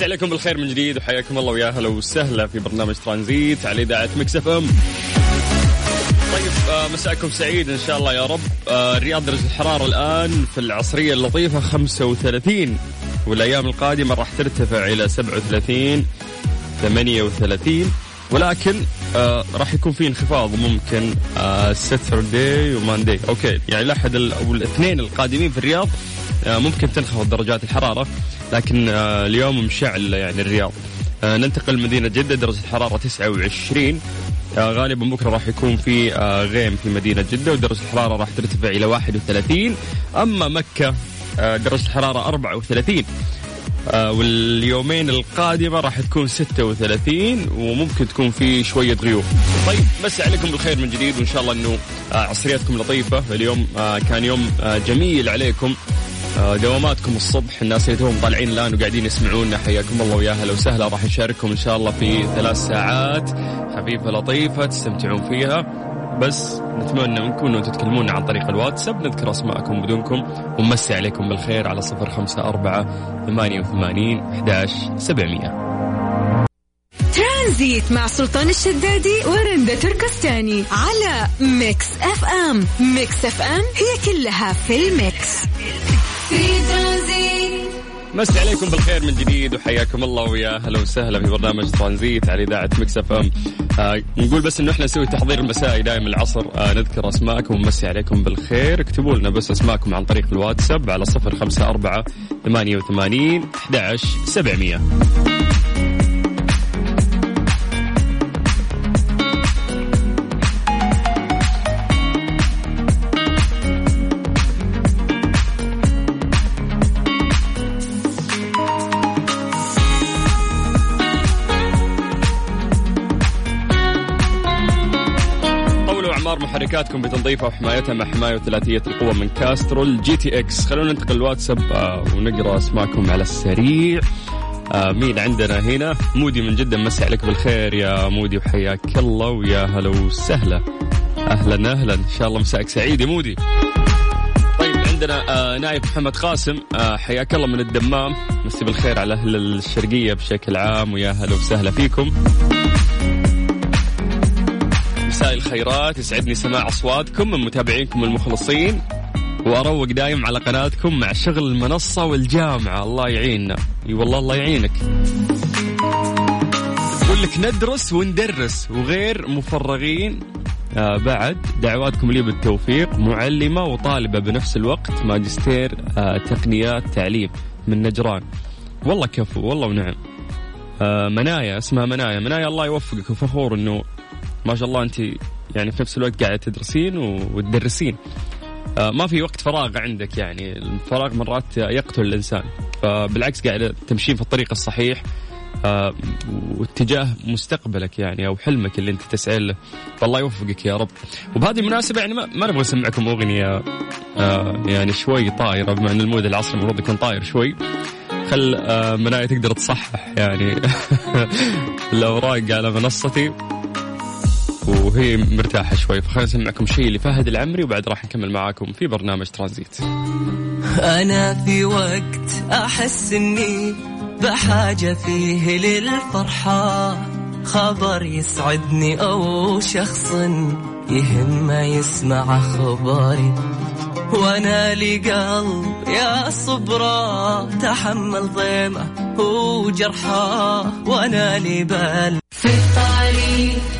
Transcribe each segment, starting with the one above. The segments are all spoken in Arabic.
مسي عليكم بالخير من جديد وحياكم الله ويا هلا وسهلا في برنامج ترانزيت على إذاعة Mix FM. طيب آه، مساءكم سعيد إن شاء الله يا رب. آه، الرياض درجة الحرارة الآن في العصرية اللطيفة 35 والأيام القادمة راح ترتفع إلى 37 38 ولكن آه راح يكون في انخفاض ممكن آه Saturday و Monday okay يعني الأحد ال- أو الاثنين القادمين في الرياض آه ممكن تنخفض درجات الحرارة لكن آه اليوم مشعل يعني الرياض. آه ننتقل لمدينة جدة درجة الحراره 29 آه غالبا بكرة راح يكون في غيم في مدينة جدة ودرجة الحرارة راح ترتفع إلى 31 أما مكة آه درجة الحرارة 34 آه، واليومين القادمة راح تكون 36 وممكن تكون في شوية غيوم. طيب بس عليكم بالخير من جديد وإن شاء الله أنه عصريتكم لطيفة. اليوم كان يوم جميل عليكم. دواماتكم الصبح. الناس اللي توهم طالعين الآن وقاعدين يسمعونا حياكم الله ويا هلا وسهلا راح نشارككم إن شاء الله في ثلاث ساعات. خفيفه لطيفة تستمتعون فيها. بس نتمنى منكم انه تتكلمونا عن طريق الواتساب. نذكر أسماءكم بدونكم. ونمسي عليكم بالخير على صفر خمسة أربعة ثمانية وثمانين أحداش سبعمية. ترانزيت مع سلطان الشدادي ورندا تركستاني على Mix FM. Mix FM هي كلها في ال mix. مسي عليكم بالخير من جديد وحياكم الله ويا أهلا وسهلا في برنامج ترانزيت على إذاعة Mix FM. آه نقول بس إنه إحنا نسوي تحضير مسائي دائما العصر. آه نذكر أسماءكم ومسي عليكم بالخير. اكتبوا لنا بس أسماءكم عن طريق الواتساب على 054 88 11 700 محركاتكم بتنظيفها وحمايتها مع حماية ثلاثية القوة من Castrol GTX خلونا ننتقل الواتساب آه، ونقرأ اسماءكم على السريع. آه، مين عندنا هنا؟ مودي من جدة مسي عليك بالخير يا مودي وحياك الله ويا هلا وسهلا. أهلا أهلا. إن شاء الله مساءك سعيد يا مودي. طيب عندنا آه، نايف محمد قاسم. حياك الله من الدمام. مسي بالخير على أهل الشرقية بشكل عام ويا هلا وسهلا فيكم. الخيرات يسعدني سماع أصواتكم من متابعينكم المخلصين وأروق دايم على قناتكم مع شغل المنصة والجامعة. الله يعيننا. إي والله الله يعينك. يقول لك ندرس وندرس وغير مفرغين. آه بعد دعواتكم لي بالتوفيق معلمة وطالبة بنفس الوقت ماجستير آه تقنيات تعليم من نجران. والله كفو والله ونعم. آه منايا اسمها منايا. منايا الله يوفقك وفخور إنه ما شاء الله انت يعني في نفس الوقت قاعدة تدرسين وتدرسين. آه، ما في وقت فراغ عندك يعني. الفراغ مرات يقتل الإنسان. فبالعكس قاعدة تمشين في الطريق الصحيح آه، واتجاه مستقبلك يعني أو حلمك اللي أنت تسعى له. فالله يوفقك يا رب. وبهذه المناسبة يعني ما, نبغى نسمعكم أغنية آه، يعني شوي طايرة بما إن المود العصري المفروض يكون طاير شوي. خل منايا تقدر تصحح يعني الأوراق على منصتي. وهي مرتاحة شوي. فخلينا نسمعكم شيء لفهد العمري وبعد راح نكمل معاكم في برنامج ترانزيت. أنا في وقت أحس إني بحاجة فيه للفرحة. خبر يسعدني أو شخص يهمه يسمع خبري. وأنا لقلب يا صبرا تحمل ضيمة وجرحه وأنا لبال في الطريق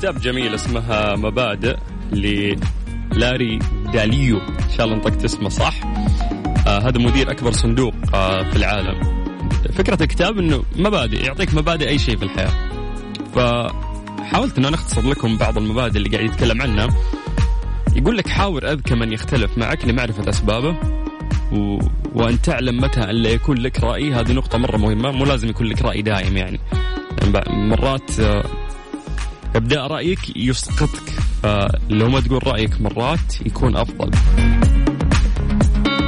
كتاب جميل اسمها مبادئ للاري داليو. إن شاء الله نطقت اسمه صح. آه هذا مدير أكبر صندوق آه في العالم. فكرة الكتاب إنه مبادئ يعطيك مبادئ أي شيء في الحياة. فحاولت إن أنا أختصر لكم بعض المبادئ اللي قاعد يتكلم عنها. يقول لك حاول اذكى من يختلف معك لمعرفة أسبابه و... وأن تعلم متى أن لا يكون لك رأي. هذه نقطة مرة مهمة مو لازم يكون لك رأي دائم يعني, يعني مرات آه، ابداء رأيك يسقطك. فلو ما تقول رأيك مرات يكون أفضل.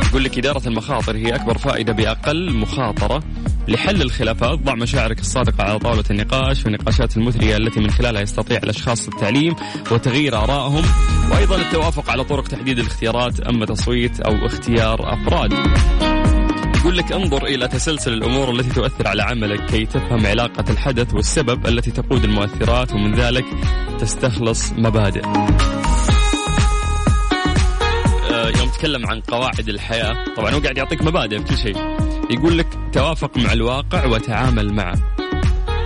يقول لك إدارة المخاطر هي أكبر فائدة بأقل مخاطرة لحل الخلافات. ضع مشاعرك الصادقة على طاولة النقاش والنقاشات المثرية التي من خلالها يستطيع الأشخاص التعليم وتغيير آرائهم. وأيضا التوافق على طرق تحديد الاختيارات أما تصويت أو اختيار أفراد. يقول لك انظر إلى تسلسل الأمور التي تؤثر على عملك كي تفهم علاقة الحدث والسبب التي تقود المؤثرات ومن ذلك تستخلص مبادئ. آه، يوم تكلم عن قواعد الحياة طبعا هو قاعد يعطيك مبادئ في كل شيء. يقول لك توافق مع الواقع وتعامل معه.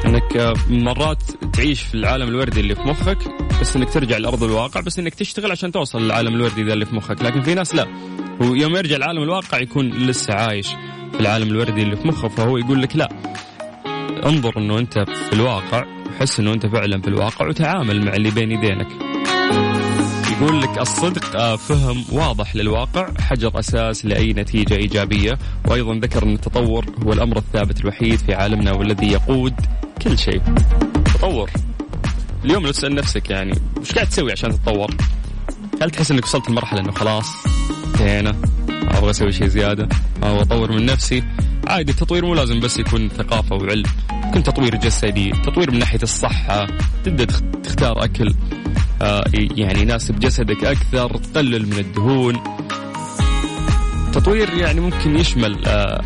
إنك آه، مرات تعيش في العالم الوردي اللي في مخك بس إنك ترجع لأرض الواقع بس إنك تشتغل عشان توصل للعالم الوردي ذا اللي في مخك. لكن في ناس لا. هو يوم يرجع لعالم الواقع يكون لسه عايش في العالم الوردي اللي في مخه فهو يقول لك لا. انظر إنه أنت في الواقع حس إنه أنت فعلا في الواقع وتعامل مع اللي بين يدينك. يقول لك الصدق آه، فهم واضح للواقع حجر أساس لأي نتيجة إيجابية. وأيضا ذكر إن التطور هو الأمر الثابت الوحيد في عالمنا والذي يقود كل شيء. تطور. اليوم لو تسأل نفسك يعني وش قاعد تسوي عشان تتطور؟ هل تحس إنك وصلت لمرحلة إنه خلاص انتهينا أبغى أسوي شيء زيادة. أبغى أطور من نفسي. عادي التطوير مو لازم بس يكون ثقافة وعلم. يكون تطوير جسدي تطوير من ناحية الصحة. تبدأ تخ- تختار أكل آه، يعني يناسب جسدك أكثر تقلل من الدهون. تطوير يعني ممكن يشمل آه،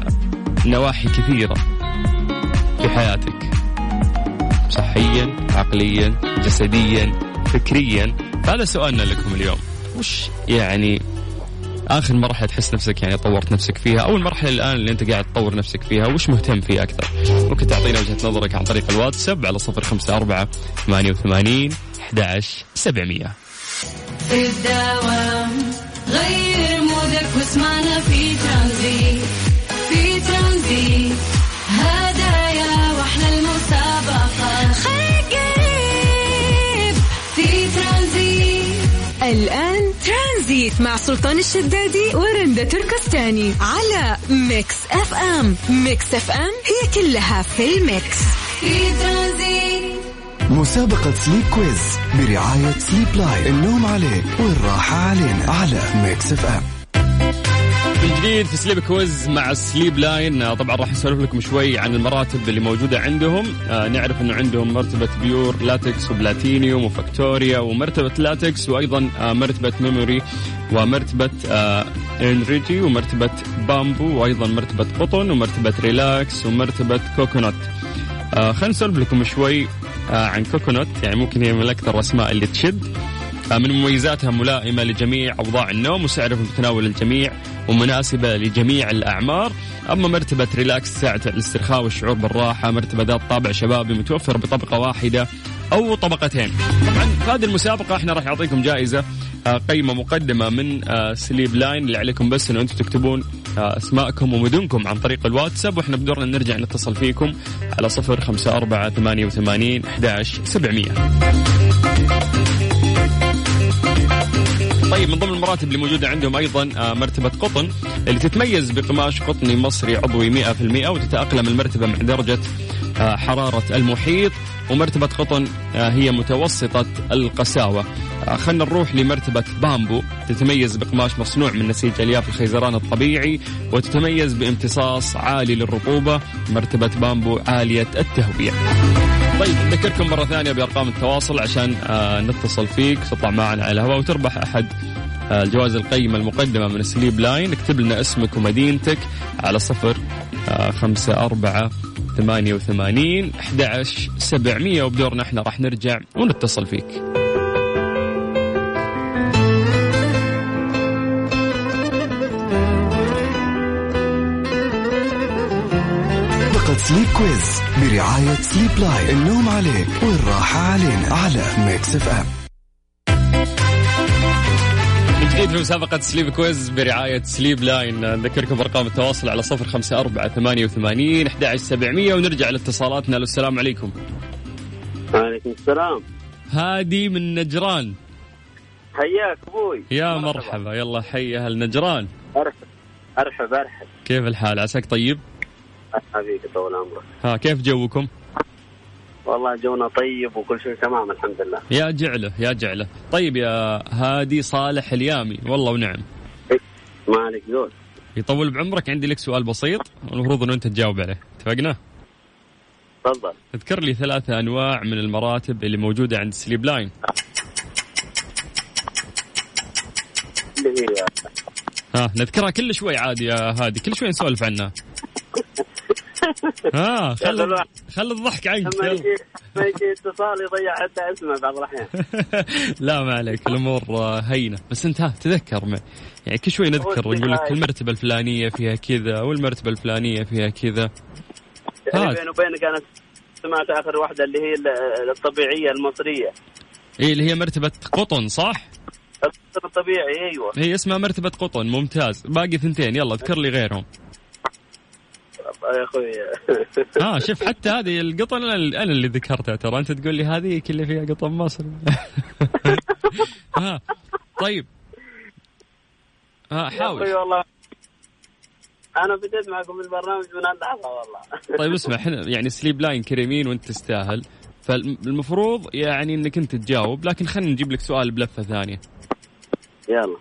نواحي كثيرة في حياتك. صحيا عقليا جسديا فكريا. هذا سؤالنا لكم اليوم. وش يعني آخر مرحلة تحس نفسك يعني طورت نفسك فيها أو المرحله الآن اللي أنت قاعد تطور نفسك فيها وش مهتم فيه أكثر؟ ممكن تعطينا وجهة نظرك عن طريق الواتساب على صفر خمسة أربعة ثمانية وثمانين أحد سبعمية. في الدوام غير مودك واسمعنا في ترانزيت في ترانزيت. هدايا وأحلى المسابقة. خليك قريب في ترانزيت. الآن ترانزيت مع سلطان الشدادي ورندا تركستاني على Mix FM. Mix FM هي كلها في ال mix. في ترانزيت مسابقة Sleep Quiz برعاية Sleep Line. النوم عليك والراحة علينا على Mix FM. من جديد في Sleep Quiz مع Sleep Line آه، طبعا راح نسولف لكم شوي عن المراتب اللي موجودة عندهم. آه، نعرف إنه عندهم مرتبة Pure Latex و Platinum و Victoria ومرتبة لاتكس وأيضا آه، مرتبة Memory ومرتبة Energy ومرتبة بامبو وأيضا مرتبة قطن ومرتبة Relax ومرتبة Coconut خلينا نسولف لكم شوي عن Coconut يعني ممكن هي من أكثر الأسماء اللي تشد. من مميزاتها ملائمة لجميع أوضاع النوم وسعرها متناول الجميع ومناسبة لجميع الأعمار. أما مرتبة Relax ساعة الاسترخاء والشعور بالراحة مرتبة ذات طابع شبابي متوفرة بطبقة واحدة أو طبقتين. طبعا في هذه المسابقة إحنا راح نعطيكم جائزة آه، قيمة مقدمة من آه، Sleep Line. اللي عليكم بس إنه أنتم تكتبون آه، أسماءكم ومدنكم عن طريق الواتساب. وإحنا بدورنا نرجع نتصل فيكم على صفر خمسة أربعة ثمانية وثمانين أحداش سبعمية. طيب من ضمن المراتب اللي موجودة عندهم أيضا آه، مرتبة قطن اللي تتميز بقماش قطني مصري عضوي 100% وتتأقلم المرتبة مع درجة آه، حرارة المحيط ومرتبة قطن آه، هي متوسطة القساوة. آه، خلنا نروح لمرتبة بامبو. تتميز بقماش مصنوع من نسيج ألياف الخيزران الطبيعي وتتميز بامتصاص عالي للرطوبة. مرتبة بامبو عالية التهوية. طيب نذكركم مرة ثانية بأرقام التواصل عشان آه، نتصل فيك تطلع معنا على الهواء وتربح أحد آه، الجوائز القيمة المقدمة من Sleep Line. اكتب لنا اسمك ومدينتك على صفر آه، خمسة أربعة ثمانية وثمانين أحد عشر سبعمية. وبدورنا إحنا راح نرجع ونتصل فيك. Sleep Quiz برعاية Sleep Line النوم عليك والراحة علينا. على Mix FM من جديد في مسابقة Sleep Quiz برعاية Sleep Line نذكركم أرقام التواصل على صفر خمسة أربعة ثمانية وثمانين أحد عشر سبعمية ونرجع لاتصالاتنا. السلام عليكم. وعليكم السلام. هادي من نجران. حياك أبوي. يا مرحبا. يلا حي أهل نجران. أرحب. أرحب أرحب. كيف الحال؟ عساك طيب؟ حبيبي طول عمرك. ها كيف جوكم؟ والله جونا طيب وكل شيء تمام الحمد لله. يا جعله يا جعله. طيب يا هادي صالح اليامي والله ونعم. ما عليك زول. يطول بعمرك عندي لك سؤال بسيط والمفروض إنه أنت تجاوب عليه. اتفقنا؟ تفضل. اذكر لي ثلاثة أنواع من المراتب اللي موجودة عند سليب لاين. اللي هي ها نذكرها كل شوي عادي يا هادي كل شوي نسولف عنها. ها خل خل الضحك عنك لما. يجي اتصال يضيع حتى اسمه بعض الأحيان لا ما عليك الأمور آه، هينة بس انت ها تذكر معي يعني كل شوي نذكر نقول لك. المرتبة الفلانية فيها كذا والمرتبة الفلانية فيها كذا يعني. بيني وبينك أنا سمعت آخر واحدة اللي هي ال- الطبيعية المصرية إيه اللي هي مرتبة قطن صح؟ الطبيعي أيوه هي اسمها مرتبة قطن ممتاز باقي ثنتين يلا اذكر لي غيرهم يا أخوي. ها شوف حتى هذه القطن أنا اللي ذكرتها ترى. أنت تقول لي هذه اللي فيها قطن مصري. ها طيب. ها يا حاول. والله. أنا بديت معكم البرنامج من اللحظة والله. طيب اسمع إحنا يعني سليب لاين كريمين وأنت تستاهل. فالمفروض يعني إنك أنت تجاوب لكن خلينا نجيب لك سؤال بلفة ثانية. يلا.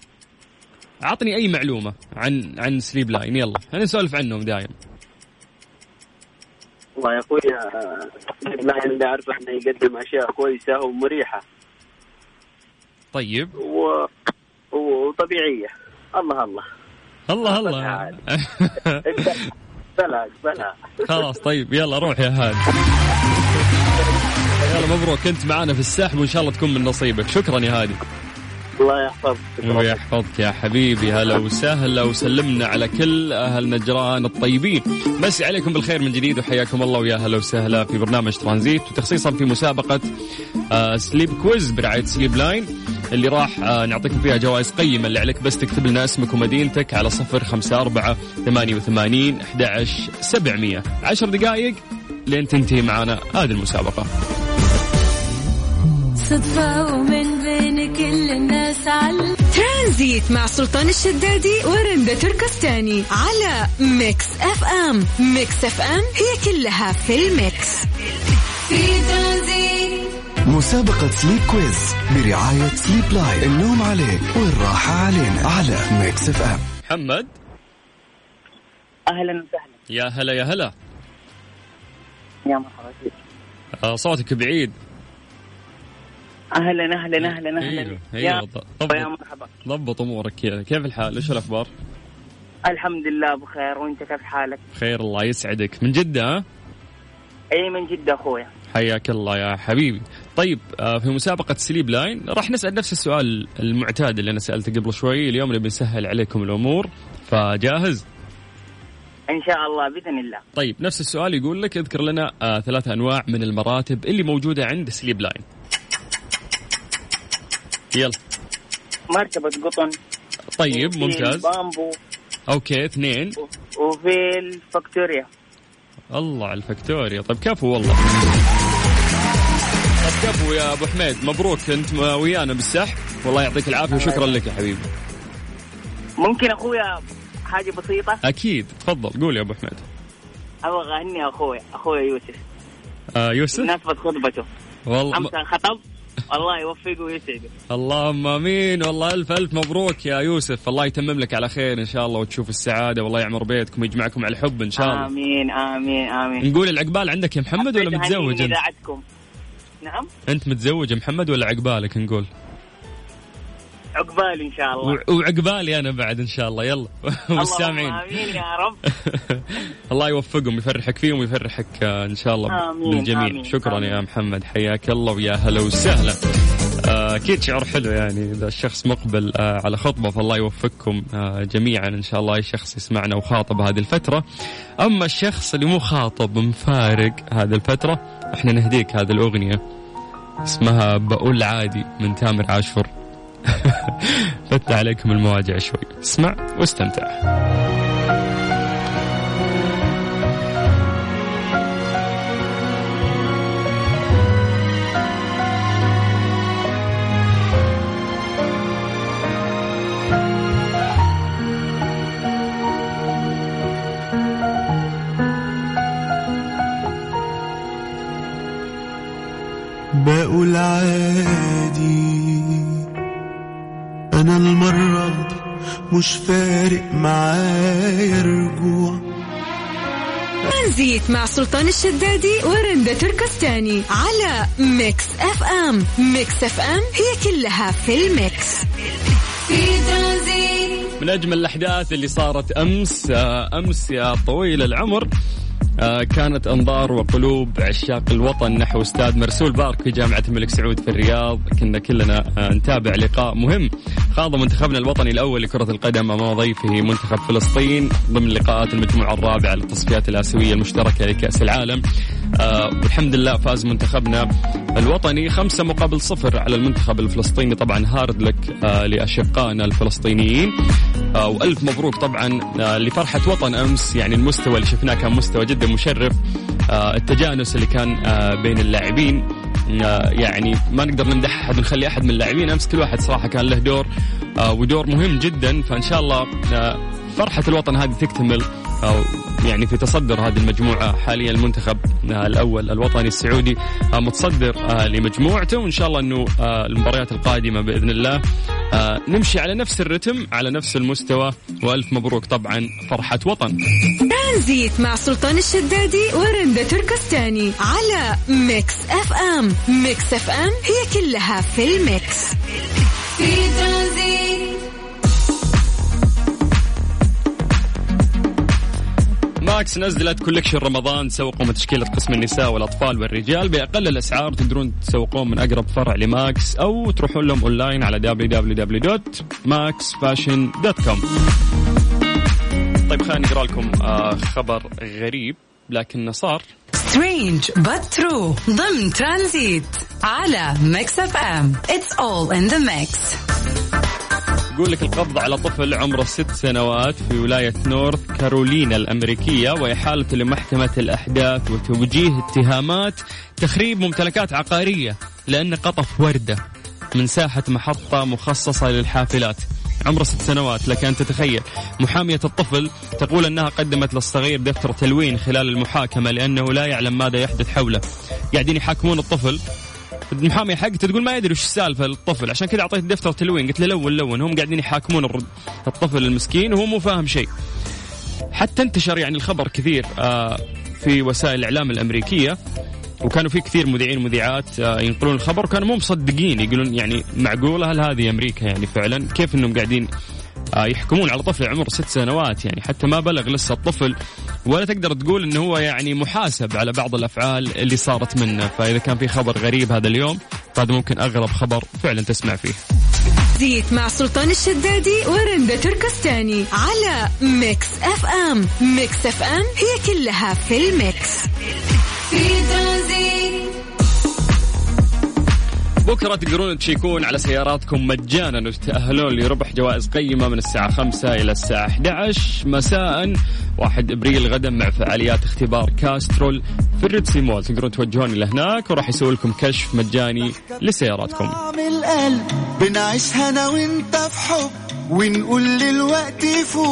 أعطني أي معلومة عن عن سليب لاين يلا أنا نسولف عنهم دايم. والله يا أخوي لا اللي اعرفه انه يقدم أشياء كويسة ومريحة. طيب. و... وطبيعية. الله الله. الله الله. عادي. بلا بلا خلاص طيب. يلا روح يا هادي يلا مبروك. كنت معانا في السحب وإن شاء الله تكون من نصيبك. شكرا يا هادي الله يحفظك. ويحفظك يا حبيبي. هلا وسهلا وسلمنا على كل أهل نجران الطيبين. مسي عليكم بالخير من جديد وحياكم الله ويا هلا وسهلا في برنامج ترانزيت. وتخصيصا في مسابقة آه Sleep Quiz برعاية Sleep Line اللي راح آه نعطيكم فيها جوائز قيمة. اللي عليك بس تكتب لنا اسمك ومدينتك على صفر خمسة أربعة ثمانية وثمانين أحد عشر سبعمية. عشر دقائق لين تنتهي معنا هذه المسابقة. صدفة ومن بين كل الناس على ترانزيت مع سلطان الشدادي ورندا تركستاني على Mix FM. Mix FM هي كلها في ال mix. في ترانزيت مسابقة Sleep Quiz برعاية Sleep Line النوم عليك والراحة علينا على Mix FM. محمد؟ أهلا وسهلا. يا هلا يا هلا. يا مرحبا. فيك آه صوتك بعيد. أهلا أهلا أهلا أهلا. أيوه يا ضبط يا مرحبا. ضبط أمورك كيف الحال؟ إيش الأخبار؟ الحمد لله بخير. وأنت كيف حالك؟ خير الله يسعدك. من جدة ها؟ إي من جدة أخويا. حياك الله يا حبيبي. طيب آه، في مسابقة Sleep Line راح نسأل نفس السؤال المعتاد اللي أنا سألته قبل شوي. اليوم نبي نسهل عليكم الأمور فجاهز؟ إن شاء الله بإذن الله. طيب نفس السؤال يقول لك اذكر لنا آه ثلاث أنواع من المراتب اللي موجودة عند Sleep Line. يلا. مرتبة قطن. طيب ممتاز. bamboo. okay اثنين. وفي الفكتوريا الله على الفكتوريا طيب كفو والله. طيب كفو يا أبو حميد. مبروك أنت ويانا بالسحب. والله يعطيك العافية. وشكرا لك يا حبيبي. ممكن أخويا حاجة بسيطة؟ أكيد. تفضل قول يا أبو حميد. أبغى اغني اخويا أخويا يوسف. آه يوسف؟ بمناسبة خطبته والله أمس خطب الله يوفقه ويسعده. اللهم آمين. والله ألف ألف مبروك يا يوسف. الله يتمم لك على خير إن شاء الله وتشوف السعادة. والله يعمر بيتكم ويجمعكم على الحب إن شاء الله. آمين آمين آمين. نقول العقبال عندك يا محمد ولا متزوج أنت؟ نعم؟ أنت متزوج يا محمد ولا عقبالك نقول؟ عقبالي إن شاء الله. وعقبالي أنا بعد إن شاء الله. يلا. والسامعين آمين يا رب. الله يوفقهم يفرحك فيهم ويفرحك آه، إن شاء الله آمين، بالجميع آمين، شكرا آمين. يا محمد. حياك الله ويا هلا وسهلا. آه، أكيد شعور حلو يعني. إذا الشخص مقبل آه، على خطبة فالله يوفقكم جميعا إن شاء الله أي شخص يسمعنا وخاطب هذه الفترة. أما الشخص اللي مو خاطب مفارق هذه الفترة إحنا نهديك هذه الأغنية. اسمها بقول عادي من تامر عاشور. فتح عليكم المواجع شوي. اسمع واستمتع. بقول عادي المرة دي مش فارق معايا رجوع ترانزيت مع سلطان الشدادي ورندا تركستاني على Mix FM. Mix FM هي كلها في ال mix. في ترانزيت من أجمل الأحداث اللي صارت أمس آه، أمس يا طويل العمر آه، كانت أنظار وقلوب عشاق الوطن نحو استاد مرسول بارك في جامعة الملك سعود في الرياض. كنا كلنا آه، نتابع لقاء مهم. خاض منتخبنا الوطني الأول لكرة القدم أمام ضيفه منتخب فلسطين ضمن لقاءات المجموعة الرابعة للتصفيات الآسيوية المشتركة لكأس العالم. آه، والحمد لله فاز منتخبنا الوطني خمسة مقابل صفر على المنتخب الفلسطيني. طبعا هارد لك آه، لأشقائنا الفلسطينيين. آه، وألف مبروك طبعا آه، لفرحة وطن أمس. يعني المستوى اللي شفناه كان مستوى جدا مشرف. آه، التجانس اللي كان آه، بين اللاعبين. يعني ما نقدر نمدح أحد ونخلي أحد من اللاعبين. أمس كل واحد صراحة كان له دور آه، ودور مهم جدا. فإن شاء الله آه، فرحة الوطن هذه تكتمل أو يعني في تصدر هذه المجموعة. حاليا المنتخب آه، الأول الوطني السعودي آه، متصدر آه، لمجموعته. وإن شاء الله آه، المباريات القادمة بإذن الله آه، نمشي على نفس الرتم على نفس المستوى. وألف مبروك طبعا فرحة وطن. ترانزيت مع سلطان الشدادي ورندا تركستاني على Mix FM. Mix FM هي كلها في ال mix. في ترانزيت Max نزلت collection رمضان سوقوا من تشكيلة قسم النساء والأطفال والرجال. بأقل الأسعار تقدرون تسوقون من أقرب فرع ل Max أو تروحون لهم أونلاين على www.maxfashion.com طيب خلينا نقرأ لكم آه خبر غريب لكنه صار. Strange true. ضمن ترانزيت على Mix FM. It's all in the mix. يقول لك القبض على طفل عمره ست سنوات في ولاية نورث كارولينا الأمريكية وإحالته لمحكمة الأحداث وتوجيه اتهامات تخريب ممتلكات عقارية لأنه قطف وردة من ساحة محطة مخصصة للحافلات. عمره ست سنوات لك أن تتخيل. محامية الطفل تقول أنها قدمت للصغير دفتر تلوين خلال المحاكمة لأنه لا يعلم ماذا يحدث حوله. قاعدين يحاكمون الطفل المحامية حقته تقول ما يدري وش السالفة للطفل. عشان كذا أعطيت دفتر تلوين. قلت له لون لون هم قاعدين يحاكمون الطفل المسكين وهو مو فاهم شيء. حتى انتشر يعني الخبر كثير آه، في وسائل الإعلام الأمريكية. وكانوا في كثير مذيعين ومذيعات آه، ينقلون الخبر. وكانوا مو مصدقين يقولون يعني معقولة هل هذه أمريكا يعني فعلا؟ كيف أنهم قاعدين يحكمون على طفل عمره ست سنوات يعني حتى ما بلغ لسه الطفل ولا تقدر تقول إنه هو يعني محاسب على بعض الأفعال اللي صارت منه. فإذا كان في خبر غريب هذا اليوم فهذا ممكن أغرب خبر فعلا تسمع فيه. زيت مع سلطان الشدادي ورندا تركستاني على Mix FM. Mix FM هي كلها في ال mix. في بكرة تقدرون تشيكون على سياراتكم مجانا وتتأهلون لربح جوائز قيمة من الساعة 5 إلى الساعة 11 مساء. 1 إبريل غدا مع فعاليات اختبار كاسترول في الريدسي مول تقدرون توجهون إلى هناك وراح يسوي لكم كشف مجاني لسياراتكم. القلب بنعيشها أنا وأنت في حب ونقول للوقت يفوت